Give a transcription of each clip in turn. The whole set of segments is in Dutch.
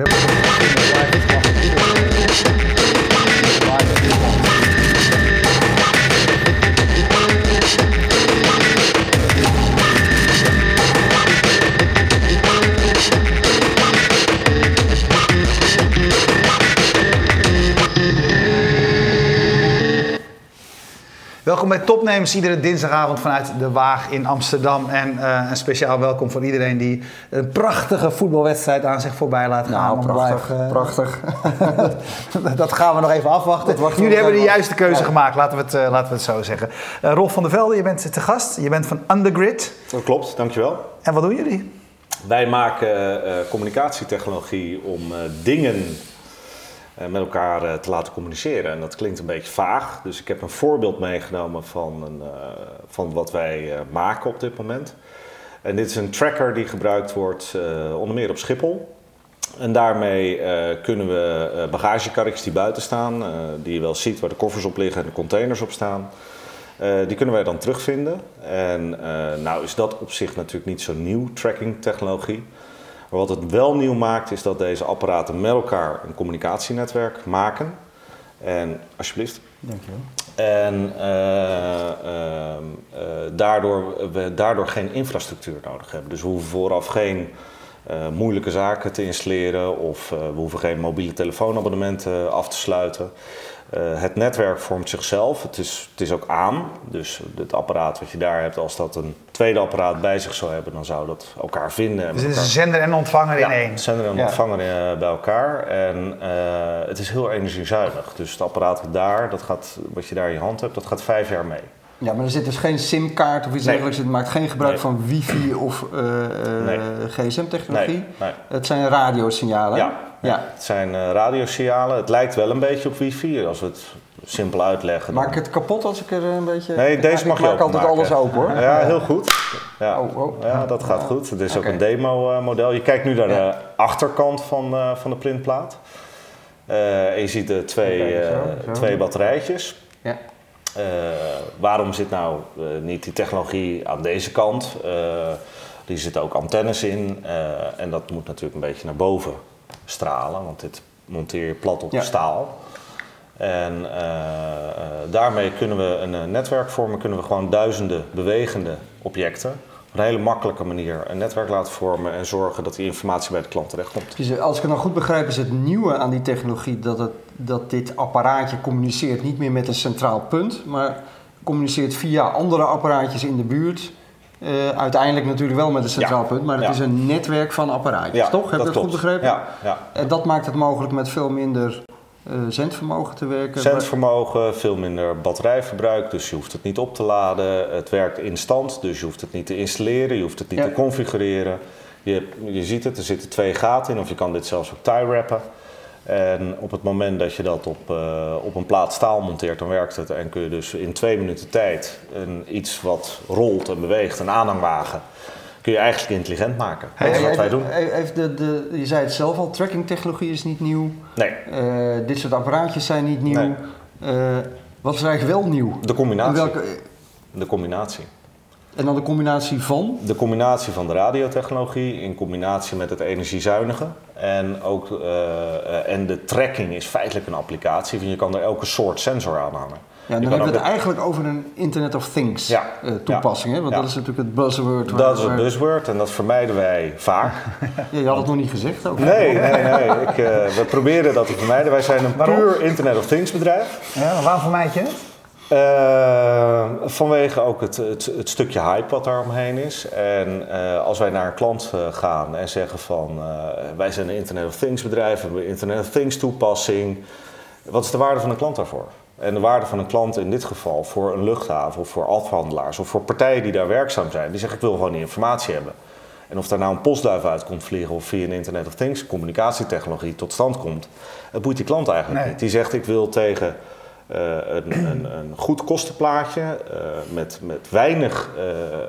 É. Welkom bij Topnames, iedere dinsdagavond vanuit De Waag in Amsterdam. En uh, een speciaal welkom voor iedereen die een prachtige voetbalwedstrijd aan zich voorbij laat gaan. Nou, prachtig. Blijf, uh, prachtig. dat gaan we nog even afwachten. Jullie hebben de juiste keuze ja. gemaakt, laten we, het, uh, laten we het zo zeggen. Rolf van der Velde, je bent te gast. Je bent van Undergrid. Dat klopt, dankjewel. En wat doen jullie? Wij maken communicatietechnologie om dingen met elkaar eh, te laten communiceren. En dat klinkt een beetje vaag, dus ik heb een voorbeeld meegenomen van, een, uh, van wat wij maken op dit moment. En dit is een tracker die gebruikt wordt onder meer op Schiphol. En daarmee kunnen we bagagekarretjes die buiten staan, die je wel ziet waar de koffers op liggen en de containers op staan, die kunnen wij dan terugvinden. En nou is dat op zich natuurlijk niet zo nieuw, tracking technologie. Maar wat het wel nieuw maakt, is dat deze apparaten met elkaar een communicatienetwerk maken. En alsjeblieft. Dankjewel. En uh, uh, uh, daardoor we daardoor geen infrastructuur nodig hebben. Dus we hoeven vooraf geen moeilijke zaken te installeren of we hoeven geen mobiele telefoonabonnementen af te sluiten. Uh, het netwerk vormt zichzelf. Het is, het is ook aan. Dus het apparaat wat je daar hebt, als dat een tweede apparaat bij zich zou hebben, dan zou dat elkaar vinden. Dus het is een zender en ontvanger ja, in één. zender en ja. ontvanger uh, bij elkaar. En uh, het is heel energiezuinig. Dus het apparaat daar, dat gaat, wat je daar in je hand hebt, dat gaat vijf jaar mee. Ja, maar er zit dus geen simkaart of iets nee. dergelijks. Het maakt geen gebruik nee. van wifi of nee. gsm-technologie. Het zijn radiosignalen. Ja, ja. Het zijn uh, radiosignalen. Het lijkt wel een beetje op wifi, als we het simpel uitleggen. Maak ik het kapot als ik er een beetje... Nee, deze mag ik je maak altijd maken. alles open hoor. Ja, heel goed. Ja, oh, oh. ja dat gaat goed. Het is okay. ook een demo-model. Je kijkt nu naar ja. de achterkant van, uh, van de printplaat. En je ziet de twee, okay, zo, zo. twee batterijtjes. Ja. waarom zit nou niet die technologie aan deze kant? die zitten ook antennes in. en dat moet natuurlijk een beetje naar boven stralen, want dit monteer je plat op Ja. staal. En uh, daarmee kunnen we een netwerk vormen, kunnen we gewoon duizenden bewegende objecten op een hele makkelijke manier een netwerk laten vormen en zorgen dat die informatie bij de klant terechtkomt. Dus als ik het nou goed begrijp, is het nieuwe aan die technologie dat, het, dat dit apparaatje communiceert niet meer met een centraal punt, maar communiceert via andere apparaatjes in de buurt. Uh, uiteindelijk natuurlijk wel met een centraal Ja. punt, maar het Ja. is een netwerk van apparaatjes, Ja, toch? Heb ik dat goed begrepen? Ja, ja. En dat maakt het mogelijk met veel minder uh, zendvermogen te werken. Zendvermogen, veel minder batterijverbruik, dus je hoeft het niet op te laden. Het werkt instant, dus je hoeft het niet te installeren, je hoeft het niet te configureren. Je, je ziet het, er zitten twee gaten in, of je kan dit zelfs ook tie wrappen. En op het moment dat je dat op, uh, op een plaat staal monteert, dan werkt het. En kun je dus in twee minuten tijd een, iets wat rolt en beweegt, een aanhangwagen, kun je eigenlijk intelligent maken. Dat is wat wij doen. de, de, je zei het zelf al, tracking technologie is niet nieuw. Nee, Uh, dit soort apparaatjes zijn niet nieuw. Nee. Uh, wat is er eigenlijk wel nieuw? de combinatie. Welke, De combinatie. En dan de combinatie van? De combinatie van de radiotechnologie in combinatie met het energiezuinige. En, ook, eh, eh, en de tracking is feitelijk een applicatie. Want je kan er elke soort sensor aan hangen. Ja, dan hebben we het de- eigenlijk over een Internet of Things Ja, eh, toepassing. Hè? Want ja. dat is natuurlijk het buzzword. waar- Dat is het buzzword en dat vermijden wij vaak. Ja, je had het nog niet gezegd ook. Nee, nee, nee. Ik, eh, we proberen dat te vermijden. Wij zijn een Waarom? puur Internet of Things bedrijf. Ja, maar waarom vermijd je het? Eh, vanwege ook het, het, het stukje hype wat daar omheen is. En eh, als wij naar een klant eh, gaan en zeggen van wij zijn een Internet of Things bedrijf, we hebben een Internet of Things toepassing. Wat is de waarde van een klant daarvoor? En de waarde van een klant in dit geval voor een luchthaven of voor afhandelaars of voor partijen die daar werkzaam zijn, die zeggen ik wil gewoon die informatie hebben. En of daar nou een postduif uit komt vliegen of via een Internet of Things communicatietechnologie tot stand komt, dat boeit die klant eigenlijk Nee. niet. Die zegt ik wil tegen een, een, een goed kostenplaatje eh, met, met weinig eh, eh,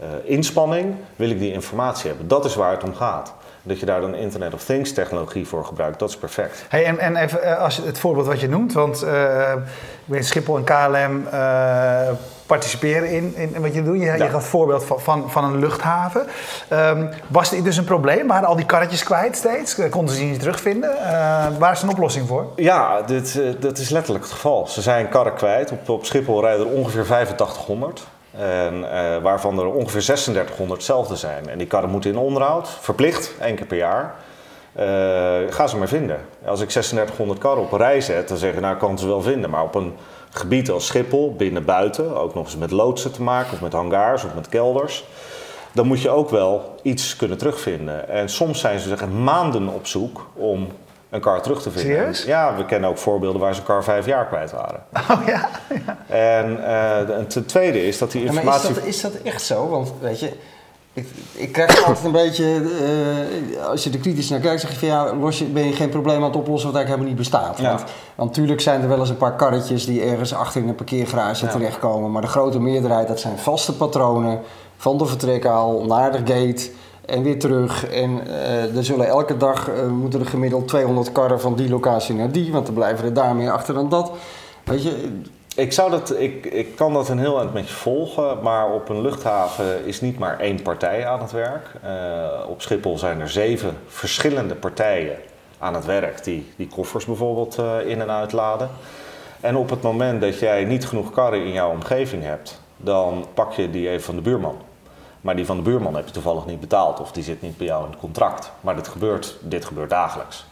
eh, inspanning wil ik die informatie hebben. Dat is waar het om gaat. Dat je daar dan Internet of Things technologie voor gebruikt, dat is perfect. Hey, en, en even eh, als het voorbeeld wat je noemt, want eh, weet Schiphol en KLM eh, participeren in, in wat je doet. Je, je gaf het voorbeeld van, van, van een luchthaven. Ehm, was dit dus een probleem? Waren al die karretjes kwijt steeds? Konden ze die niet terugvinden? Uh, waar is een oplossing voor? Ja, dit, uh, dat is letterlijk het geval. Ze zijn karren kwijt. Op, op Schiphol rijden er ongeveer 8500. En, uh, waarvan er ongeveer 3600 hetzelfde zijn. En die karren moeten in onderhoud, verplicht, één keer per jaar. Uh, ga ze maar vinden. Als ik 3600 karren op een rij zet, dan zeggen nou, kan ze wel vinden. Maar op een gebied als Schiphol, binnen buiten, ook nog eens met loodsen te maken, of met hangars of met kelders, dan moet je ook wel iets kunnen terugvinden. En soms zijn ze zeggen maanden op zoek om een kar terug te vinden. Serieus? Ja, we kennen ook voorbeelden waar ze een kar vijf jaar kwijt waren. Oh ja? ja. En uh, ten tweede is dat die informatie... Ja, maar is, dat, is dat echt zo? Want weet je, ik, ik krijg altijd een beetje, uh, als je er kritisch naar kijkt, zeg je van ja, los je, ben je geen probleem aan het oplossen wat eigenlijk helemaal niet bestaat. Ja. Want, want natuurlijk zijn er wel eens een paar karretjes die ergens achter in een parkeergarage Ja. terechtkomen. Maar de grote meerderheid, dat zijn vaste patronen van de vertrekhaal naar de gate en weer terug. En uh, er zullen elke dag, uh, moeten er gemiddeld 200 karren van die locatie naar die, want er blijven er daar meer achter dan dat. Weet je, Ik, zou dat, ik, ik kan dat een heel eind met je volgen, maar op een luchthaven is niet maar één partij aan het werk. Uh, op Schiphol zijn er zeven verschillende partijen aan het werk die die koffers bijvoorbeeld uh, in en uitladen. En op het moment dat jij niet genoeg karren in jouw omgeving hebt, dan pak je die even van de buurman. Maar die van de buurman heb je toevallig niet betaald of die zit niet bij jou in het contract. Maar dit gebeurt, dit gebeurt dagelijks.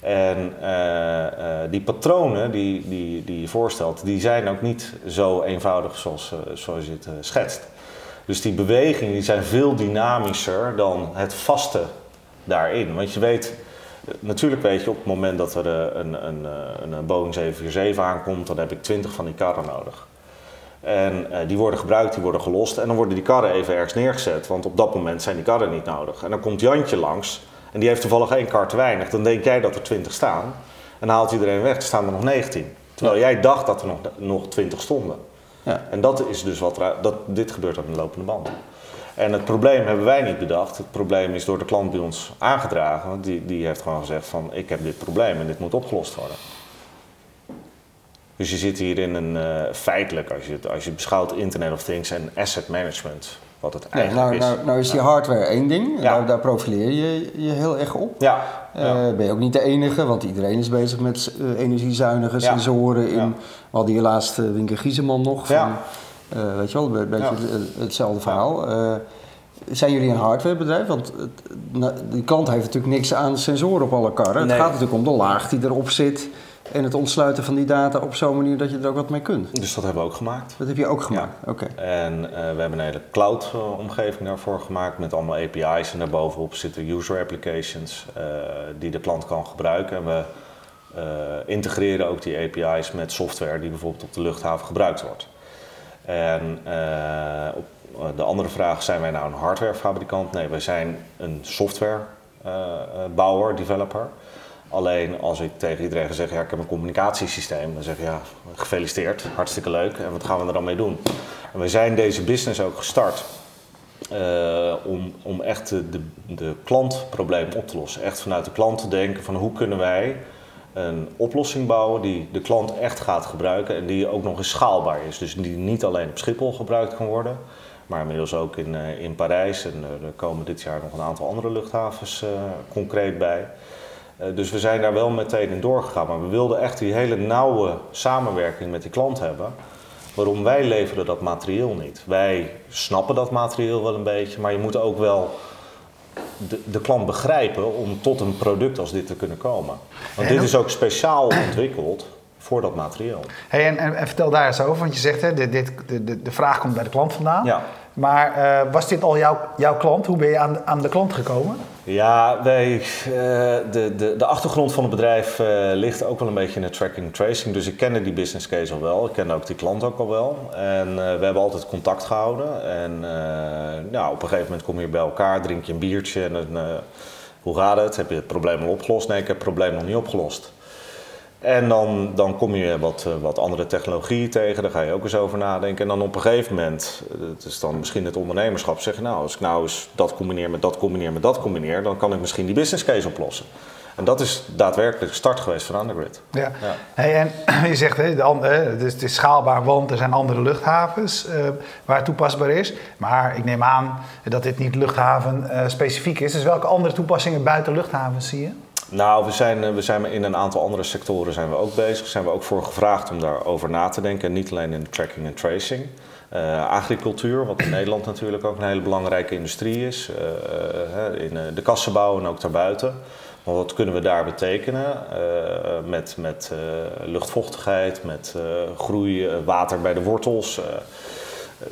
En uh, uh, die patronen die, die, die je voorstelt, die zijn ook niet zo eenvoudig zoals, uh, zoals je het schetst. Dus die bewegingen die zijn veel dynamischer dan het vaste daarin. Want je weet, natuurlijk weet je op het moment dat er een, een, een Boeing 747 aankomt, dan heb ik 20 van die karren nodig. En die worden gebruikt, die worden gelost en dan worden die karren even ergens neergezet. Want op dat moment zijn die karren niet nodig. En dan komt Jantje langs en die heeft toevallig één kar te weinig, dan denk jij dat er 20 staan. En haalt iedereen weg, er staan er nog 19. Terwijl ja. jij dacht dat er nog, nog 20 stonden. Ja. En dat is dus wat er, dat, dit gebeurt aan de lopende band. En het probleem hebben wij niet bedacht. Het probleem is door de klant bij ons aangedragen. Die, die heeft gewoon gezegd van ik heb dit probleem en dit moet opgelost worden. Dus je zit hier in een uh, feitelijk, als je, het, als je beschouwt Internet of Things en asset management, wat het eigenlijk nou, is. Nou, nou is die hardware één ding, Ja. daar, daar profileer je je heel erg op. Ja, Eh, ja. ben je ook niet de enige, want iedereen is bezig met eh, energiezuinige sensoren. In. We hadden hier laatst uh, nog, van, Ja. weet je wel, een beetje hetzelfde verhaal. Zijn jullie een hardwarebedrijf? Want die klant heeft natuurlijk niks aan sensoren op alle karren. Nee. Het gaat natuurlijk om de laag die erop zit en het ontsluiten van die data op zo'n manier dat je er ook wat mee kunt. Dus dat hebben we ook gemaakt. Dat heb je ook gemaakt, oké. En eh, we hebben een hele cloud-omgeving daarvoor gemaakt met allemaal API's. En daarbovenop zitten user applications eh, die de klant kan gebruiken. En we eh, integreren ook die API's met software die bijvoorbeeld op de luchthaven gebruikt wordt. En eh, op eh, de andere vraag, zijn wij nou een hardwarefabrikant? Nee, wij zijn een softwarebouwer, developer. Alleen als ik tegen iedereen zeggen, ja, ik heb een communicatiesysteem, dan zeg je ja, gefeliciteerd, hartstikke leuk. En wat gaan we er dan mee doen? En we zijn deze business ook gestart eh, om, om echt de, de, klantprobleem op te lossen. Echt vanuit de klant te denken van hoe kunnen wij een oplossing bouwen die de klant echt gaat gebruiken en die ook nog eens schaalbaar is. Dus die niet alleen op Schiphol gebruikt kan worden, maar inmiddels ook in, uh, in Parijs. En uh, er komen dit jaar nog een aantal andere luchthavens concreet bij. Uh, dus we zijn daar wel meteen in doorgegaan. Maar we wilden echt die hele nauwe samenwerking met die klant hebben. Waarom wij leveren dat materieel niet. Wij snappen dat materieel wel een beetje, maar je moet ook wel de, de klant begrijpen om tot een product als dit te kunnen komen. Want dit is ook speciaal ontwikkeld voor dat materieel. Hey, en, en, en, vertel daar eens over, want je zegt hè, dit, dit, de, de vraag komt bij de klant vandaan. Ja. Maar uh, was dit al jouw, jouw klant? Hoe ben je aan, aan de klant gekomen? Ja, wij, uh, de, de, de achtergrond van het bedrijf uh, ligt ook wel een beetje in de tracking tracing. Dus ik kende die business case al wel. Ik kende ook die klant ook al wel. En we hebben altijd contact gehouden. En nou, op een gegeven moment kom je bij elkaar, drink je een biertje. En dan, hoe gaat het? Heb je het probleem al opgelost? Nee, ik heb het probleem nog niet opgelost. En dan, dan kom je wat, wat andere technologie tegen, daar ga je ook eens over nadenken. En dan op een gegeven moment, het is dan misschien het ondernemerschap, zeggen: Nou, als ik nou eens dat combineer met dat combineer met dat combineer, dan kan ik misschien die business case oplossen. En dat is daadwerkelijk de start geweest van Undergrid. Ja. Ja. Hey, en je zegt, hè, het, is, het is schaalbaar, want er zijn andere luchthavens eh, waar het toepasbaar is. Maar ik neem aan dat dit niet luchthaven eh, specifiek is. Dus welke andere toepassingen buiten luchthavens zie je? Nou, we zijn, eh, we zijn in een aantal andere sectoren zijn we ook bezig. Zijn we ook voor gevraagd om daarover na te denken. En niet alleen in tracking en tracing. Eh, agricultuur, wat in Nederland natuurlijk ook een hele belangrijke industrie is. eh, in de kassenbouw en ook daarbuiten. Maar wat kunnen we daar betekenen met, met luchtvochtigheid, met groei, water bij de wortels.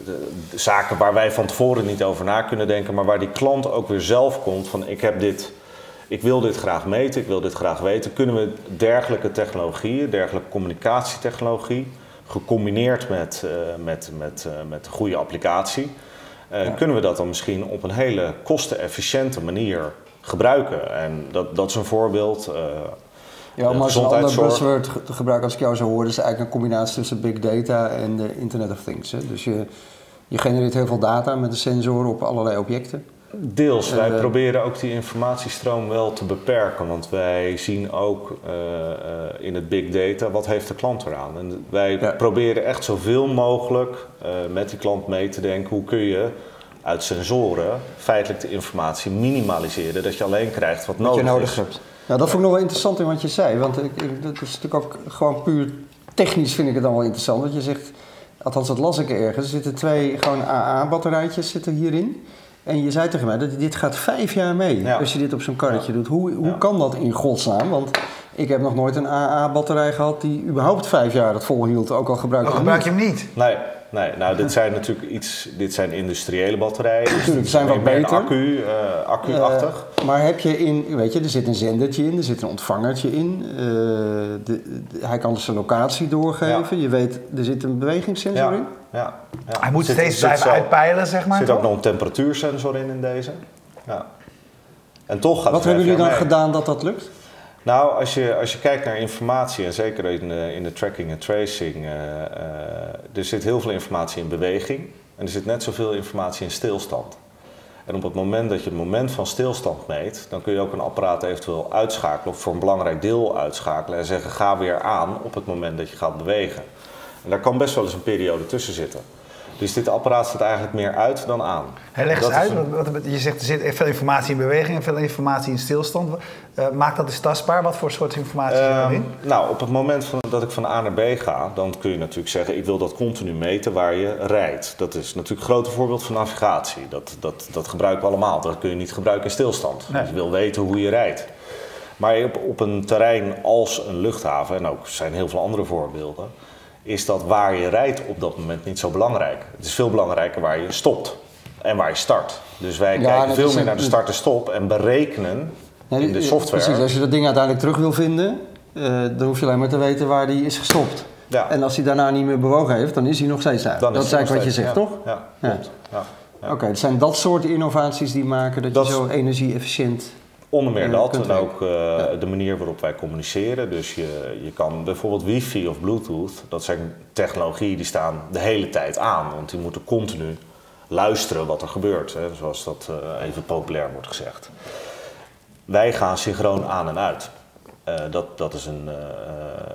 de zaken waar wij van tevoren niet over na kunnen denken, maar waar die klant ook weer zelf komt van ik heb dit, ik wil dit graag meten, ik wil dit graag weten. Kunnen we dergelijke technologieën, dergelijke communicatietechnologie, gecombineerd met, eh, met, met, eh, met een goede applicatie, eh, kunnen we dat dan misschien op een hele kostenefficiënte manier gebruiken. En dat, dat is een voorbeeld. Ja, maar als een ander buzzword gebruiken als ik jou zo hoor, is eigenlijk een combinatie tussen big data en de Internet of Things. Hè? Dus je, je genereert heel veel data met een sensor op allerlei objecten. Deels. Wij Eh, proberen ook die informatiestroom wel te beperken. Want wij zien ook eh, eh, in het big data wat heeft de klant eraan. En wij Ja. proberen echt zoveel mogelijk eh, met die klant mee te denken. Hoe kun je uit sensoren feitelijk de informatie minimaliseren. Dat je alleen krijgt wat Wat nodig, je nodig is. hebt. Nou, dat vond ik nog wel interessant in wat je zei. Want ik, ik- dat is natuurlijk ook gewoon puur technisch vind ik het dan wel interessant. Dat je zegt, althans dat las ik ergens, er zitten twee gewoon AA-batterijtjes zitten hierin. En je zei tegen mij dat dit gaat vijf jaar mee Ja. als je dit op zo'n karretje doet. Hoe, hoe Ja. kan dat in godsnaam? Want ik heb nog nooit een AA-batterij gehad die überhaupt vijf jaar het volhield. Ook al gebruik hem gebruik je hem niet. Nee, nee, nou dit zijn natuurlijk iets, dit zijn industriële batterijen. Dus zijn wat beter. Accu, eh, accu-achtig. Eh, maar heb je in, weet je, er zit een zendertje in, er zit een ontvangertje in. eh, de, de- hij kan dus zijn locatie doorgeven. Je weet, er zit een bewegingssensor in. ja, ja. Hij moet Zit- steeds zit blijven zo- uitpeilen, zeg maar. Er zit ook nog een temperatuursensor in in deze. Ja. En toch gaat Wat het hebben jullie dan mee. gedaan dat dat lukt? Nou, als je, als je kijkt naar informatie, en zeker in de, in de tracking en tracing, eh, eh, er zit heel veel informatie in beweging en er zit net zoveel informatie in stilstand. En op het moment dat je het moment van stilstand meet, dan kun je ook een apparaat eventueel uitschakelen of voor een belangrijk deel uitschakelen en zeggen ga weer aan op het moment dat je gaat bewegen. En daar kan best wel eens een periode tussen zitten. Dus dit apparaat staat eigenlijk meer uit dan aan. Hij legt Dat eens uit. een- je zegt er zit veel informatie in beweging en veel informatie in stilstand. Eh, maakt dat eens tastbaar? Wat voor soort informatie zit Ehm, erin? nou, op het moment van, dat ik van A naar B ga, dan kun je natuurlijk zeggen: ik wil dat continu meten waar je rijdt. Dat is natuurlijk een groot voorbeeld van navigatie. Dat, dat, dat gebruiken we allemaal. Dat kun je niet gebruiken in stilstand. Nee. Dus je wil weten hoe je rijdt. Maar op, op een terrein als een luchthaven, en ook zijn heel veel andere voorbeelden, is dat waar je rijdt op dat moment niet zo belangrijk. Het is veel belangrijker waar je stopt en waar je start. Dus wij Ja, kijken veel meer naar de start en stop en berekenen in de software. Precies, als je dat ding uiteindelijk terug wil vinden, eh, dan hoef je alleen maar te weten waar die is gestopt. Ja. En als hij daarna niet meer bewogen heeft, dan is hij nog steeds uit. Dan dat is eigenlijk wat je zegt, toch? Ja, klopt. Oké, het zijn dat soort innovaties die maken dat, Dat je zo energie-efficiënt... Onder meer dat en ook eh, de manier waarop wij communiceren. Dus je, je kan bijvoorbeeld wifi of bluetooth, dat zijn technologieën die staan de hele tijd aan. Want die moeten continu luisteren wat er gebeurt, hè, zoals dat eh, even populair wordt gezegd. Wij gaan synchroon aan en uit. Eh, dat, dat is een,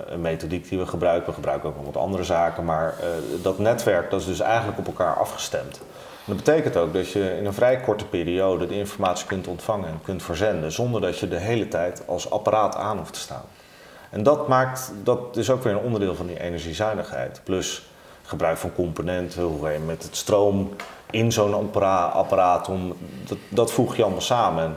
een methodiek die we gebruiken. We gebruiken ook nog wat andere zaken. Maar dat netwerk dat is dus eigenlijk op elkaar afgestemd. Dat betekent ook dat je in een vrij korte periode de informatie kunt ontvangen en kunt verzenden. Zonder dat je de hele tijd als apparaat aan hoeft te staan. En dat maakt, dat is ook weer een onderdeel van die energiezuinigheid. Plus gebruik van componenten, hoe je met het stroom in zo'n appara- apparaat om, dat, dat voeg je allemaal samen. En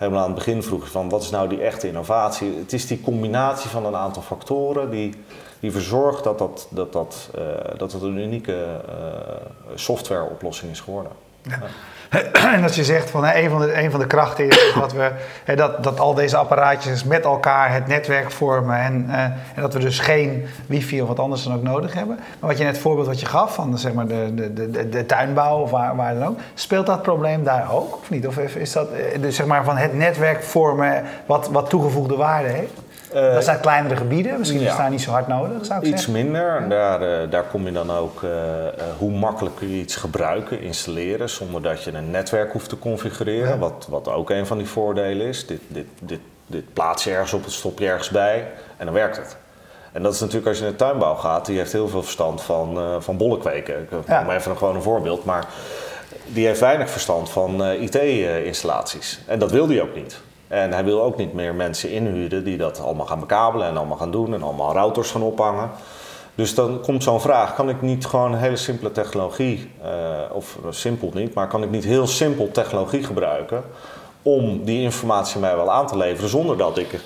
helemaal aan het begin vroeg van wat is nou die echte innovatie? Het is die combinatie van een aantal factoren die, die verzorgt dat, dat, dat, dat, eh, dat het een unieke eh, softwareoplossing is geworden. En dat je zegt van een, van de, van de krachten is dat, we, dat, dat al deze apparaatjes met elkaar het netwerk vormen. En, eh, en dat we dus geen wifi of wat anders dan ook nodig hebben. Maar wat je net voorbeeld wat je gaf van zeg maar de, de, de, de, de tuinbouw of waar, waar dan ook. Speelt dat probleem daar ook of niet? Of is dat eh, dus zeg maar van het netwerk vormen wat, wat toegevoegde waarde heeft? Eh, dat zijn kleinere gebieden, misschien ja. is daar niet zo hard nodig zou ik Iets zeggen. minder. Daar, eh, daar kom je dan ook eh, hoe makkelijk kun je iets gebruiken, installeren, zonder dat je een netwerk hoeft te configureren. Ja. Wat, wat ook een van die voordelen is. Dit, dit, dit dit plaats je ergens op, het stop je ergens bij en dan werkt het. En dat is natuurlijk als je in de tuinbouw gaat, die heeft heel veel verstand van, uh, van bollen kweken. Ik noem even een, gewoon een voorbeeld, maar die heeft weinig verstand van IT-installaties. En dat wil hij ook niet. En hij wil ook niet meer mensen inhuren die dat allemaal gaan bekabelen en allemaal gaan doen en allemaal routers gaan ophangen. Dus dan komt zo'n vraag: kan ik niet gewoon een hele simpele technologie, uh, of simpel niet, maar kan ik niet heel simpel technologie gebruiken om die informatie mij wel aan te leveren zonder dat ik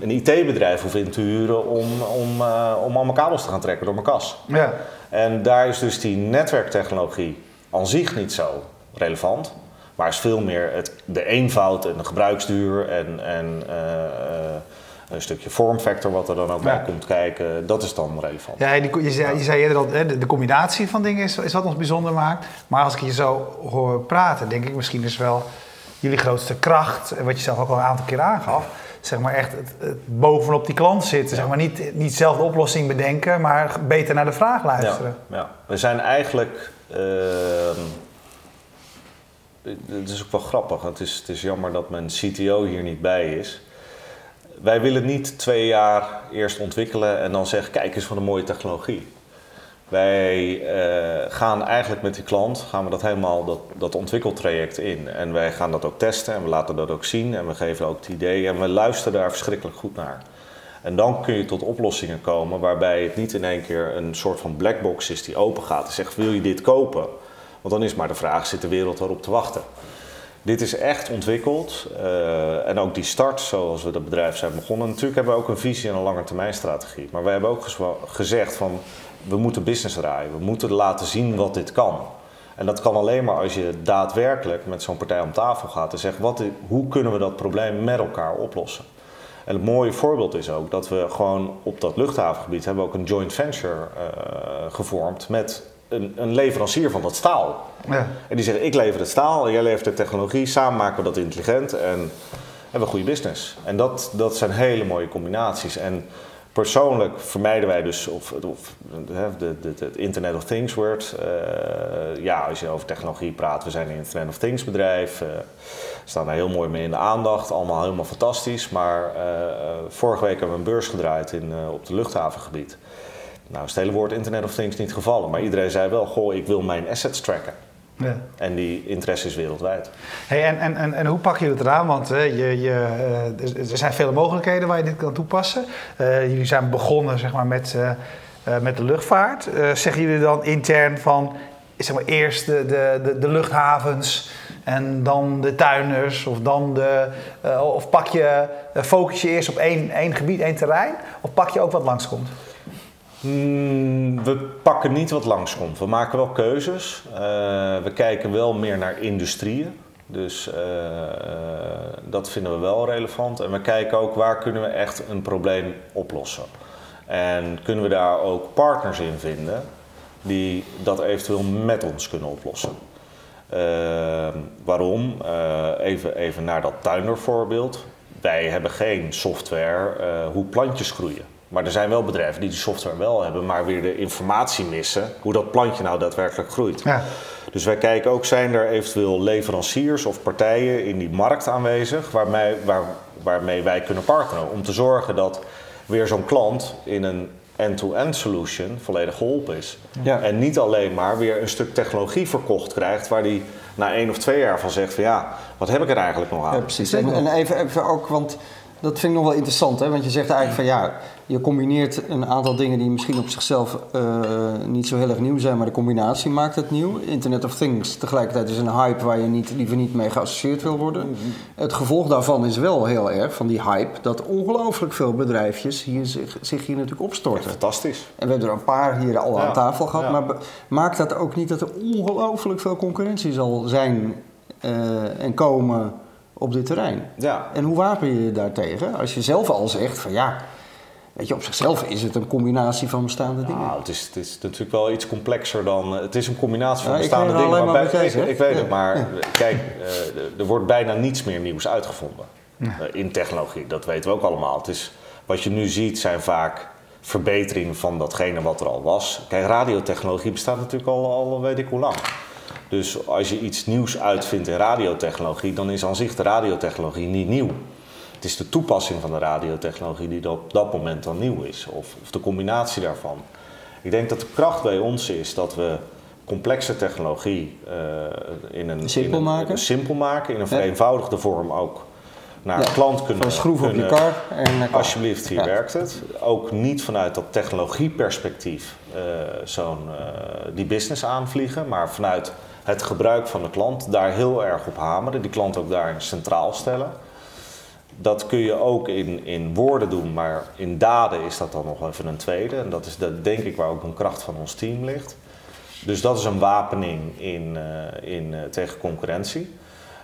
een IT-bedrijf hoef in te huren om, om, uh, om allemaal kabels te gaan trekken door mijn kas? Ja. En daar is dus die netwerktechnologie aan zich niet zo relevant. Maar is veel meer het, de eenvoud en de gebruiksduur en, en uh, een stukje vormfactor wat er dan ook bij komt kijken. Dat is dan relevant. Ja, die, je, zei, je zei eerder dat de, de, combinatie van dingen is, is wat ons bijzonder maakt. Maar als ik je zo hoor praten, denk ik misschien is wel jullie grootste kracht, wat je zelf ook al een aantal keer aangaf, zeg maar echt het, het bovenop die klant zitten. Zeg maar niet, niet zelf de oplossing bedenken, maar beter naar de vraag luisteren. Ja, ja. we zijn eigenlijk. Uh, het is ook wel grappig. Het is, het is jammer dat mijn CTO hier niet bij is. Wij willen niet twee jaar eerst ontwikkelen en dan zeggen: kijk eens van een mooie technologie. Wij uh, gaan eigenlijk met die klant gaan we dat helemaal dat, dat ontwikkeltraject in. En wij gaan dat ook testen en we laten dat ook zien en we geven ook het idee en we luisteren daar verschrikkelijk goed naar. En dan kun je tot oplossingen komen waarbij het niet in één keer een soort van blackbox is die open gaat en zegt: wil je dit kopen? Want dan is maar de vraag, zit de wereld erop te wachten? Dit is echt ontwikkeld uh, en ook die start, zoals we dat bedrijf zijn begonnen. Natuurlijk hebben we ook een visie en een langetermijnstrategie. Maar we hebben ook gezegd van, we moeten business draaien. We moeten laten zien wat dit kan. En dat kan alleen maar als je daadwerkelijk met zo'n partij om tafel gaat en zegt, wat, hoe kunnen we dat probleem met elkaar oplossen? En het mooie voorbeeld is ook dat we gewoon op dat luchthavengebied hebben ook een joint venture uh, gevormd met een, een, leverancier van dat staal. Ja. En die zeggen, ik lever het staal, jij levert de technologie, samen maken we dat intelligent en hebben we goede business. En dat, dat zijn hele mooie combinaties. En persoonlijk vermijden wij dus, of, of het Internet of Things wordt. Uh, ja, als je over technologie praat, we zijn een Internet of Things bedrijf. Uh, staan daar heel mooi mee in de aandacht, allemaal helemaal fantastisch. Maar uh, vorige week hebben we een beurs gedraaid in, op het luchthavengebied. Nou is het hele woord Internet of Things niet gevallen, maar iedereen zei wel, goh, ik wil mijn assets tracken. Ja. En die interesse is wereldwijd. Hey, en, en, en, en hoe pak je het eraan? Want uh, je, je, uh, er zijn vele mogelijkheden waar je dit kan toepassen. Uh, jullie zijn begonnen zeg maar, met, met de luchtvaart. zeggen jullie dan intern van zeg maar, eerst de, de, de, de luchthavens en dan de tuiners? Of, dan de, of pak je, focus je eerst op één, één gebied, één terrein? Of pak je ook wat langskomt? Hmm, we pakken niet wat langskomt. We maken wel keuzes. Uh, we kijken wel meer naar industrieën. Dus uh, dat vinden we wel relevant. En we kijken ook waar kunnen we echt een probleem oplossen. En kunnen we daar ook partners in vinden die dat eventueel met ons kunnen oplossen. Uh, waarom? even, even naar dat tuinervoorbeeld. Wij hebben geen software hoe plantjes groeien. Maar er zijn wel bedrijven die die software wel hebben, maar weer de informatie missen hoe dat plantje nou daadwerkelijk groeit. Ja. Dus wij kijken ook, zijn er eventueel leveranciers of partijen in die markt aanwezig waarmee, waar, waarmee wij kunnen partneren om te zorgen dat weer zo'n klant in een end-to-end solution volledig geholpen is. Ja. En niet alleen maar weer een stuk technologie verkocht krijgt waar die na één of twee jaar van zegt van ja, wat heb ik er eigenlijk nog aan? Ja, precies. En, en even, even ook, want dat vind ik nog wel interessant, hè? want je zegt eigenlijk van ja, je combineert een aantal dingen die misschien op zichzelf uh, niet zo heel erg nieuw zijn, maar de combinatie maakt het nieuw. Internet of Things tegelijkertijd is een hype waar je niet, liever niet mee geassocieerd wil worden. Mhm. Het gevolg daarvan is wel heel erg, van die hype, dat ongelooflijk veel bedrijfjes hier zich, zich hier natuurlijk opstorten. fantastisch. En we hebben er een paar hier al aan tafel gehad, maar maakt dat ook niet dat er ongelooflijk veel concurrentie zal zijn uh, en komen op dit terrein. Ja. En hoe wapen je je daartegen? Als je zelf al zegt van ja, weet je, op zichzelf is het een combinatie van bestaande dingen. Nou, het is, het is natuurlijk wel iets complexer dan. Het is een combinatie van bestaande dingen. Maar bij, ik, ik, weet het, maar kijk, uh, er wordt bijna niets meer nieuws uitgevonden uh, in technologie. Dat weten we ook allemaal. Het is, wat je nu ziet zijn vaak verbeteringen van datgene wat er al was. Kijk, radiotechnologie bestaat natuurlijk al, al weet ik hoe lang. Dus als je iets nieuws uitvindt in radiotechnologie, dan is aan zich de radiotechnologie niet nieuw. Het is de toepassing van de radiotechnologie die op dat moment dan nieuw is, of, of de combinatie daarvan. Ik denk dat de kracht bij ons is dat we complexe technologie uh, in een simpel in een, maken, simpel maken in een vereenvoudigde vorm ook naar Ja, een klant kunnen. Van schroef op je kar en naar. Alsjeblieft, hier Ja. werkt het. Ook niet vanuit dat technologieperspectief eh, zo'n eh, die business aanvliegen, maar vanuit het gebruik van de klant daar heel erg op hameren, die klant ook daarin centraal stellen. Dat kun je ook in, in woorden doen, maar in daden is dat dan nog even een tweede. En dat is dat, denk ik waar ook een kracht van ons team ligt. Dus dat is een wapening in, eh, in, eh, tegen concurrentie.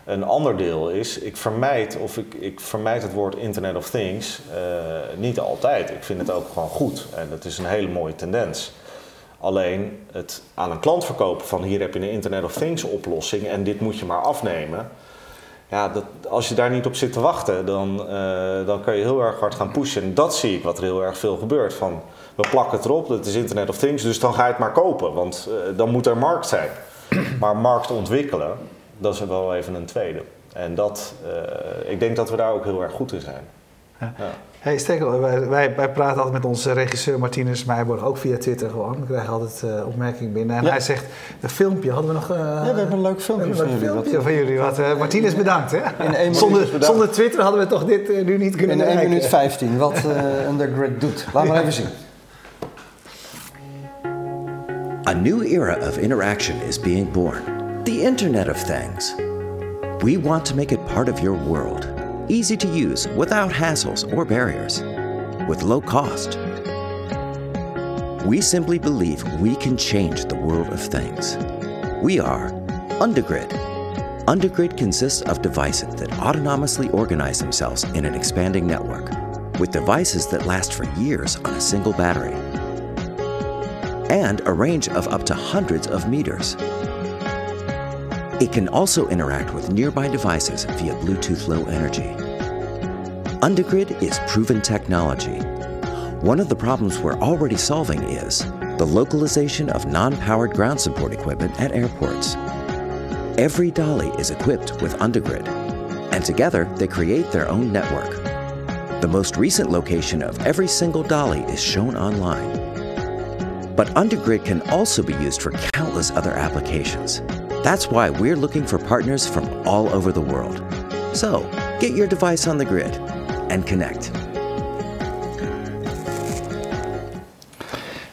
Een ander deel is, ik vermijd, of ik, ik vermijd het woord Internet of Things eh, niet altijd. Ik vind het ook gewoon goed en dat is een hele mooie tendens. Alleen het aan een klant verkopen van hier heb je een Internet of Things oplossing en dit moet je maar afnemen. Ja, dat, als je daar niet op zit te wachten, dan, eh, dan kan je heel erg hard gaan pushen. En dat zie ik wat er heel erg veel gebeurt. Van, we plakken het erop, dat is Internet of Things, dus dan ga je het maar kopen. Want eh, dan moet er markt zijn. Maar markt ontwikkelen, dat is wel even een tweede. En dat, eh, ik denk dat we daar ook heel erg goed in zijn. Ja. Ja. Hey Stekel, wij, wij, wij praten altijd met onze regisseur Martinus Meijborg, ook via Twitter gewoon. We krijgen altijd eh opmerkingen binnen. En Ja. hij zegt, een filmpje hadden we nog... eh, Ja, we hebben een leuk filmpje van jullie. filmpje Wat, van jullie. Wat, eh, Martinus bedankt hè. In één zonder, bedankt. zonder Twitter hadden we toch dit nu niet kunnen in 1 bereiken. minuut 15, wat eh Undergrid doet. Laat maar even zien. A new era of interaction is being born the Internet of Things. We want to make it part of your world, easy to use without hassles or barriers, with low cost. We simply believe we can change the world of things. We are Undergrid. Undergrid consists of devices that autonomously organize themselves in an expanding network, with devices that last for years on a single battery and a range of up to hundreds of meters. It can also interact with nearby devices via Bluetooth Low Energy. Undergrid is proven technology. One of the problems we're already solving is the localization of non powered ground support equipment at airports. Every dolly is equipped with Undergrid, and together they create their own network. The most recent location of every single dolly is shown online. But Undergrid can also be used for countless other applications. That's why we're looking for partners from all over the world. So, get your device on the grid and connect.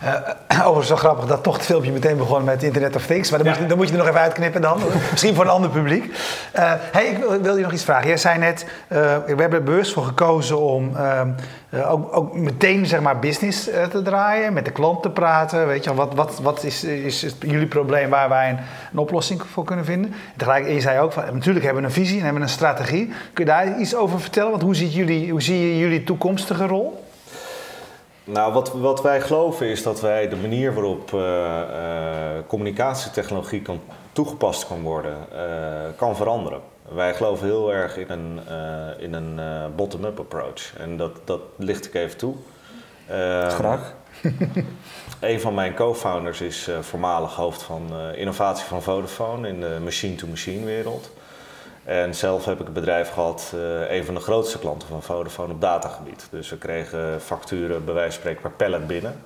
Uh, Overigens zo grappig dat toch het filmpje meteen begon met Internet of Things. Maar dan, moet, je, dan moet je er nog even uitknippen dan. Misschien voor een ander publiek. Eh, hey, ik wil, wil je nog iets vragen. Jij zei net, eh, we hebben er bewust voor gekozen om ehm, eh, ook, ook meteen zeg maar business te draaien. Met de klant te praten. Weet je, wel, wat, wat, wat is, is, het jullie probleem waar wij een, een oplossing voor kunnen vinden? En tegelijk, je zei ook, van, natuurlijk hebben we een visie en hebben we een strategie. Kun je daar iets over vertellen? Want hoe, ziet jullie, hoe zie je jullie toekomstige rol? Nou, wat, wat wij geloven is dat wij de manier waarop eh, eh, communicatietechnologie kan, toegepast kan worden, eh, kan veranderen. Wij geloven heel erg in een, in een bottom-up approach. En dat, dat licht ik even toe. Eh, Graag. Een van mijn co-founders is voormalig hoofd van innovatie van Vodafone in de machine-to-machine wereld. En zelf heb ik een bedrijf gehad, eh, een van de grootste klanten van Vodafone op datagebied. Dus we kregen facturen bij wijze van spreken per pallet binnen.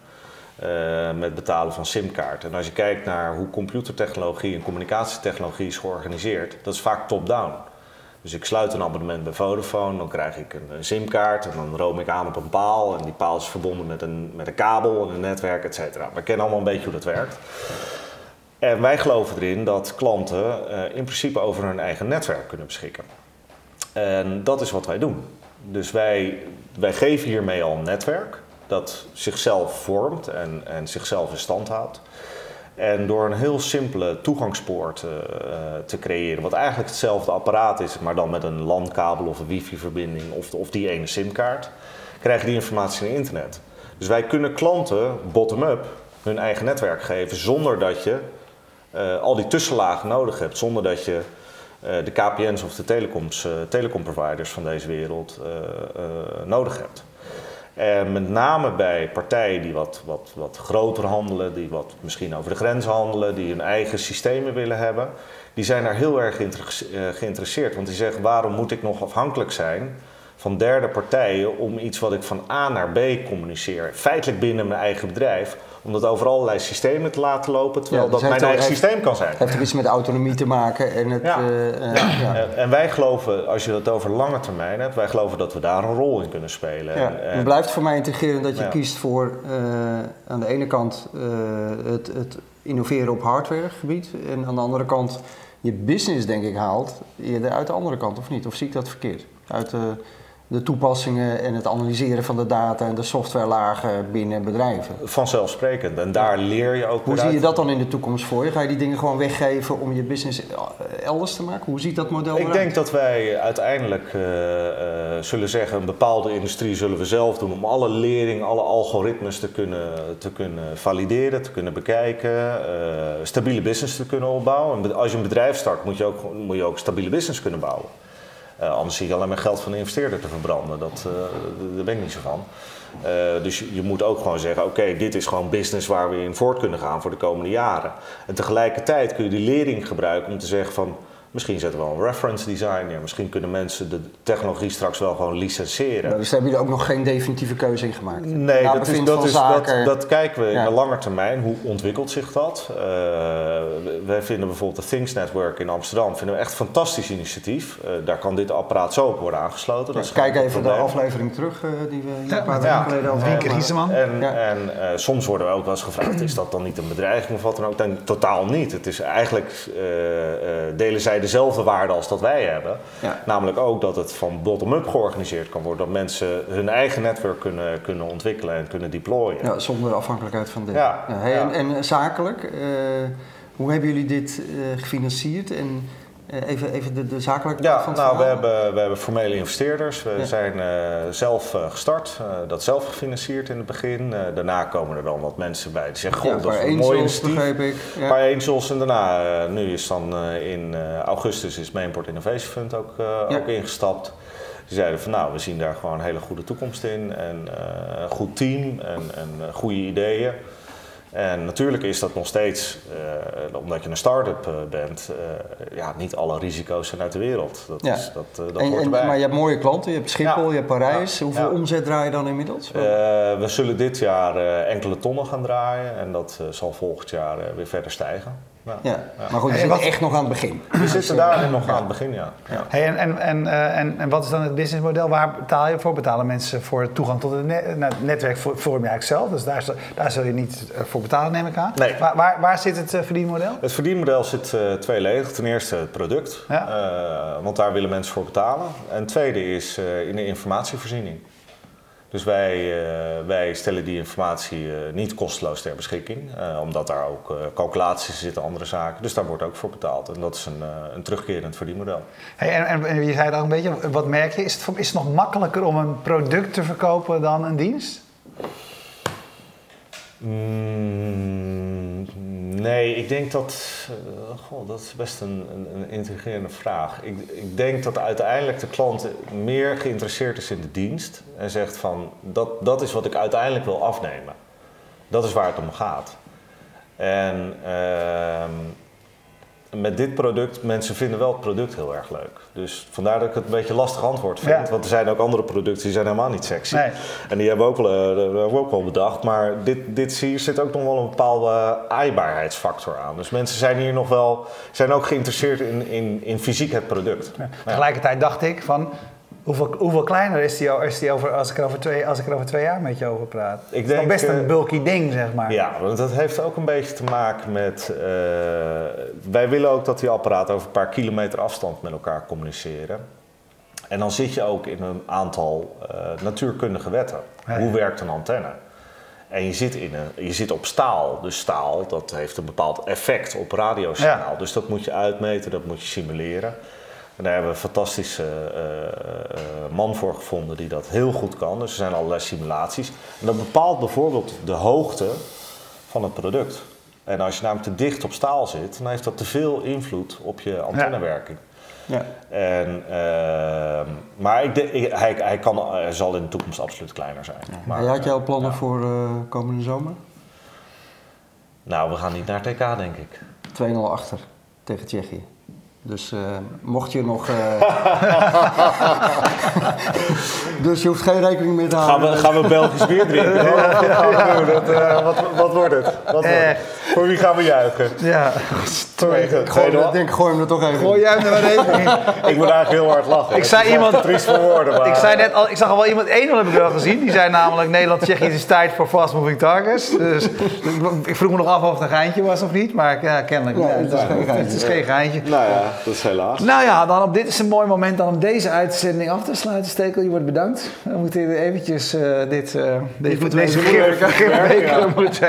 eh, met betalen van simkaart. En als je kijkt naar hoe computertechnologie en communicatietechnologie is georganiseerd, dat is vaak top-down. Dus ik sluit een abonnement bij Vodafone, dan krijg ik een, een simkaart en dan room ik aan op een paal. En die paal is verbonden met een, met een kabel en een netwerk, et cetera. We kennen allemaal een beetje hoe dat werkt. En wij geloven erin dat klanten eh, in principe over hun eigen netwerk kunnen beschikken. En dat is wat wij doen. Dus wij, wij geven hiermee al een netwerk dat zichzelf vormt en, en zichzelf in stand houdt. En door een heel simpele toegangspoort eh, eh, te creëren, wat eigenlijk hetzelfde apparaat is, maar dan met een LAN-kabel of een wifi-verbinding of, of die ene simkaart, krijg je die informatie in internet. Dus wij kunnen klanten bottom-up hun eigen netwerk geven zonder dat je eh, al die tussenlagen nodig hebt, zonder dat je eh, de KPN's of de telecoms, eh, telecomproviders van deze wereld nodig hebt. En met name bij partijen die wat, wat, wat groter handelen, die wat misschien over de grens handelen, die hun eigen systemen willen hebben, die zijn daar heel erg geïnter- geïnteresseerd. Want die zeggen, waarom moet ik nog afhankelijk zijn van derde partijen om iets wat ik van A naar B communiceer, feitelijk binnen mijn eigen bedrijf, om dat over allerlei systemen te laten lopen, terwijl Ja, dus dat mijn eigen heeft- systeem kan zijn. Het heeft ook iets met autonomie te maken en het... Ja. eh, eh, ja. En- En wij geloven, als je het over lange termijn hebt, wij geloven dat we daar een rol in kunnen spelen. Ja, En- het blijft voor mij integreren dat je kiest voor eh, aan de ene kant het, het innoveren op hardwaregebied en aan de andere kant je business denk ik haalt eerder uit de andere kant of niet? Of zie ik dat verkeerd? Uit de, de toepassingen en het analyseren van de data en de softwarelagen binnen bedrijven. Vanzelfsprekend. En daar leer je ook Hoe zie je dat dan in de toekomst voor je? Ga je die dingen gewoon weggeven om je business elders te maken? Hoe ziet dat model Ik eruit? denk dat wij uiteindelijk eh, eh, zullen zeggen, een bepaalde industrie zullen we zelf doen om alle lering, alle algoritmes te kunnen, te kunnen valideren, te kunnen bekijken, eh, stabiele business te kunnen opbouwen. En als je een bedrijf start, moet je ook, moet je ook stabiele business kunnen bouwen. Eh, anders zie je alleen maar geld van de investeerder te verbranden. Dat, eh, daar ben ik niet zo van. Eh, dus je, moet ook gewoon zeggen, oké, dit is gewoon business waar we in voort kunnen gaan voor de komende jaren. En tegelijkertijd kun je die lering gebruiken om te zeggen van, misschien zetten we wel een reference design neer. Misschien kunnen mensen de technologie straks wel gewoon licenseren. Nou, dus daar hebben jullie ook nog geen definitieve keuze in gemaakt? Nee, Na dat, is, dat, is, dat, dat kijken we in de lange termijn. Hoe ontwikkelt zich dat? Eh, wij vinden bijvoorbeeld de Things Network in Amsterdam vinden we echt een fantastisch initiatief. Eh, daar kan dit apparaat zo op worden aangesloten. Is Kijk even de aflevering terug eh, die we hier Ja, een paar geleden. Rieseman. En, Ja. en eh, soms worden we ook wel eens gevraagd, is dat dan niet een bedreiging of wat dan ook? Dan, totaal niet. Het is eigenlijk, eh, eh, delen zij dezelfde waarde als dat wij hebben. Ja. Namelijk ook dat het van bottom-up georganiseerd kan worden. Dat mensen hun eigen netwerk kunnen, kunnen ontwikkelen en kunnen deployen. Ja, zonder afhankelijkheid van dit. Ja, hey. En, en zakelijk, eh, hoe hebben jullie dit eh, gefinancierd? En even, even de, de zakelijke kant Ja, van nou, we hebben, we hebben formele investeerders. We Ja. zijn eh, zelf eh, gestart, eh, dat zelf gefinancierd in het begin. Eh, daarna komen er dan wat mensen bij die zeggen: Goh, ja, dat is een mooi initiatief. begreep ik. Een Ja. paar angels en daarna, eh, nu is dan eh, in eh, augustus is Mainport Innovation Fund ook, eh, ook ingestapt. Die zeiden van nou, we zien daar gewoon een hele goede toekomst in en eh, een goed team en, en eh, goede ideeën. En natuurlijk is dat nog steeds, eh, omdat je een start-up eh, bent, eh, ja, niet alle risico's zijn uit de wereld. Dat, Ja. is, dat, dat En, hoort en, erbij. maar je hebt mooie klanten, je hebt Schiphol, Ja. je hebt Parijs. Ja. Hoeveel omzet draai je dan inmiddels? We zullen dit jaar enkele tonnen gaan draaien en dat zal volgend jaar weer verder stijgen. Ja. ja. maar goed, je En zit wat- echt nog aan het begin. We zitten daar nog aan het begin, ja. ja. Hey, en, en, en, eh, en, en wat is dan het businessmodel? Waar betaal je voor? Betalen mensen voor toegang tot het net, nou, het netwerk voor, vorm je eigenlijk zelf? Dus daar, zul- daar zul je niet eh, voor betalen, neem ik aan. Nee. Waar, waar, waar zit het eh, verdienmodel? Het verdienmodel zit eh tweeledig. Ten eerste het product, Ja. eh, want daar willen mensen voor betalen. En het tweede is eh, in de informatievoorziening. Dus wij, eh, wij stellen die informatie eh, niet kosteloos ter beschikking, eh, omdat daar ook calculaties zitten, andere zaken. Dus daar wordt ook voor betaald. En dat is een, een terugkerend verdienmodel. Hey, en, en, je zei het al een beetje, wat merk je? Is het, is het nog makkelijker om een product te verkopen dan een dienst? Mm, nee, ik denk dat. eh, goh, dat is best een, een, een intrigerende vraag. Ik, ik denk dat uiteindelijk de klant meer geïnteresseerd is in de dienst en zegt van dat, dat is wat ik uiteindelijk wil afnemen. Dat is waar het om gaat. En ehm, met dit product, mensen vinden wel het product heel erg leuk. Dus vandaar dat ik het een beetje lastig antwoord vind. Ja. Want er zijn ook andere producten die zijn helemaal niet sexy. Nee. En die hebben we ook wel, eh, we ook wel bedacht. Maar dit, dit hier zit ook nog wel een bepaalde aaibaarheidsfactor aan. Dus mensen zijn hier nog wel, zijn ook geïnteresseerd in, in, in fysiek het product. Ja. Tegelijkertijd dacht ik van, hoeveel, hoeveel kleiner is die, is die over, als, ik er over twee, als ik er over twee jaar met je over praat? Ik het is denk, best een eh, bulky ding, zeg maar. Ja, want dat heeft ook een beetje te maken met. eh, wij willen ook dat die apparaten over een paar kilometer afstand met elkaar communiceren. En dan zit je ook in een aantal eh, natuurkundige wetten. Ja, Hoe werkt een antenne? En je zit, in een, je zit op staal. Dus staal dat heeft een bepaald effect op radiosignaal. Ja. Dus dat moet je uitmeten, dat moet je simuleren. En daar hebben we een fantastische eh, eh, man voor gevonden die dat heel goed kan. Dus er zijn allerlei simulaties. En dat bepaalt bijvoorbeeld de hoogte van het product. En als je namelijk te dicht op staal zit, dan heeft dat te veel invloed op je antennewerking. Ja. En, ehm, maar ik, hij, hij, kan, hij zal in de toekomst absoluut kleiner zijn. Maar, En had je al eh, plannen ja. voor eh, komende zomer? 2-0 Nou, we gaan niet naar TK, denk ik. achter tegen Tsjechië. Dus eh, mocht je nog. eh, dus je hoeft geen rekening meer te Gaan houden. we, gaan we Belgisch bier drinken? Gaan? Dat, eh, wat, wat wordt het? Wat wordt het? Voor wie gaan we juichen? Ja. Wie? Ik gooi, hem- denk, gooi hem er toch even. Gooi jij hem er maar even in. Ik moet eigenlijk heel hard lachen. Ik zei iemand- Triest voor woorden, maar... Ik, zei net al, ik zag al wel iemand, één heb ik wel gezien. Die zei namelijk, Nederland-Tsjechië is tijd voor fast moving targets. Dus ik vroeg me nog af of het een geintje was of niet. Maar ja, kennelijk. Nee, het is geen geintje. Het is geen geintje. Nou ja, dat is helaas. Nou ja, dan op dit is een mooi moment dan om deze uitzending af te sluiten. Stekel, je wordt bedankt. We moeten eventjes eh, dit, eh deze, deze even even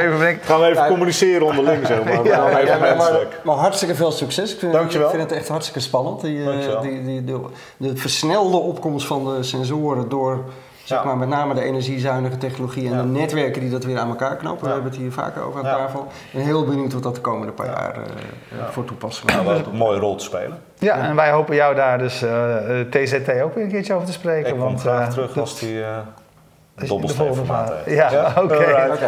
even. Gaan we even communiceren onderling zo, maar, Ja, maar Ja, maar, maar, menselijk. maar hartstikke veel succes. Ik vind, Dankjewel. ik vind het echt hartstikke spannend. Die, eh, die, die, de, de versnelde opkomst van de sensoren door zeg Ja. maar, met name de energiezuinige technologie en Ja. de netwerken die dat weer aan elkaar knopen. We hebben het hier vaker over aan Ja. tafel. Ik ben heel benieuwd wat dat de komende paar jaar eh, voor toepassing Nou, gaat. wel een mooie rol te spelen. Ja, en wij hopen jou daar dus eh, eh, TZT ook weer een keertje over te spreken. Ik kom want, graag eh, terug als die de dobbelsteen volgende formaat vraag. heeft. Ja, oké.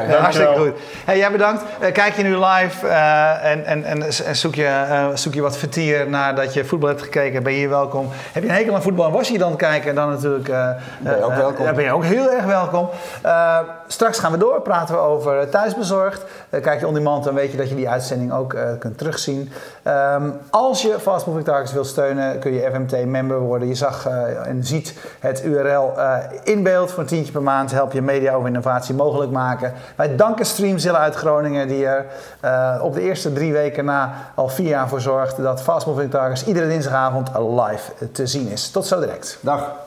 Ja, hartstikke goed. Hey, jij bedankt. Eh, kijk je nu live eh, en, en, en, en zoek, je, eh, zoek je wat vertier nadat je voetbal hebt gekeken, ben je hier welkom. Heb je een hekel aan voetbal en was je hier dan kijken, dan natuurlijk Ben je ook welkom. eh, ben je ook heel erg welkom. Straks gaan we door, praten we over thuisbezorgd. Kijk je on demand, dan weet je dat je die uitzending ook kunt terugzien. Ehm, als je Fast Moving Targets wil steunen, kun je FMT-member worden. Je zag en ziet het URL in beeld voor een tientje per maand. Help je media over innovatie mogelijk maken. Wij danken Streamzilla uit Groningen, die er eh, op de eerste drie weken na al vier jaar voor zorgt dat Fast Moving Targets iedere dinsdagavond live te zien is. Tot zo direct. Dag.